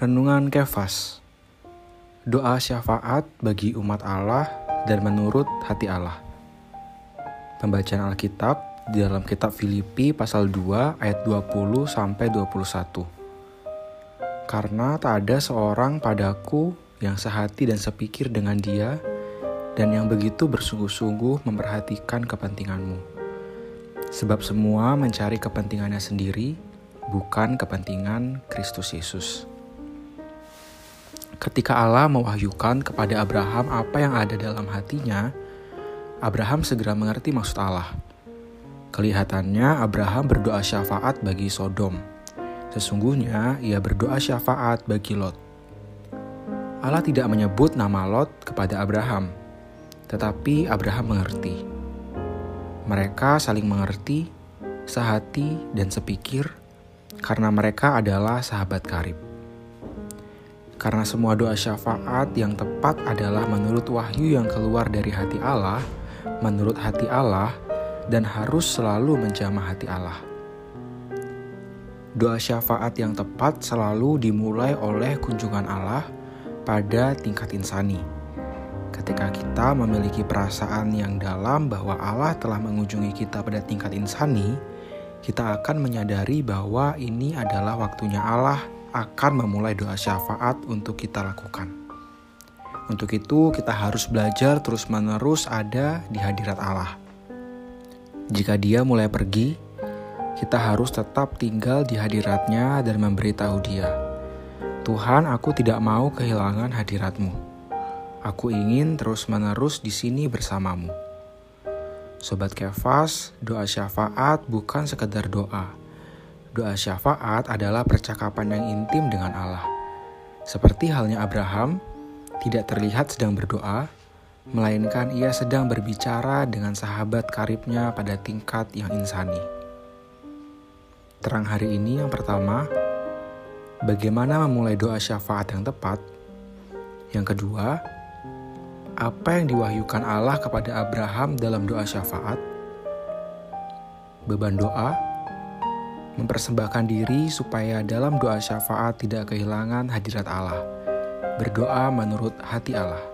Renungan Kefas. Doa syafaat bagi umat Allah dan menurut hati Allah. Pembacaan Alkitab di dalam kitab Filipi pasal 2 ayat 20 sampai 21 Karena tak ada seorang padaku yang sehati dan sepikir dengan dia dan yang begitu bersungguh-sungguh memperhatikan kepentinganmu. Sebab semua mencari kepentingannya sendiri, bukan kepentingan Kristus Yesus. Ketika Allah mewahyukan kepada Abraham apa yang ada dalam hatinya, Abraham segera mengerti maksud Allah. Kelihatannya Abraham berdoa syafaat bagi Sodom. Sesungguhnya ia berdoa syafaat bagi Lot. Allah tidak menyebut nama Lot kepada Abraham, tetapi Abraham mengerti. Mereka saling mengerti, sehati dan sepikir, karena mereka adalah sahabat karib. Karena semua doa syafaat yang tepat adalah menurut wahyu yang keluar dari hati Allah, menurut hati Allah, dan harus selalu menjamah hati Allah. Doa syafaat yang tepat selalu dimulai oleh kunjungan Allah pada tingkat insani. Ketika kita memiliki perasaan yang dalam bahwa Allah telah mengunjungi kita pada tingkat insani, kita akan menyadari bahwa ini adalah waktunya Allah akan memulai doa syafaat untuk kita lakukan. Untuk itu, kita harus belajar terus-menerus ada di hadirat Allah. Jika Dia mulai pergi, kita harus tetap tinggal di hadiratnya dan memberitahu Dia, "Tuhan, aku tidak mau kehilangan hadiratmu. Aku ingin terus-menerus di sini bersamamu." Sobat Kefas, doa syafaat bukan sekedar doa, Doa syafaat adalah percakapan yang intim dengan Allah. Seperti halnya Abraham, tidak terlihat sedang berdoa, melainkan ia sedang berbicara dengan sahabat karibnya pada tingkat yang insani. Terang hari ini yang pertama, bagaimana memulai doa syafaat yang tepat. Yang kedua, apa yang diwahyukan Allah kepada Abraham dalam doa syafaat? Beban doa mempersembahkan diri supaya dalam doa syafaat tidak kehilangan hadirat Allah. Berdoa menurut hati Allah.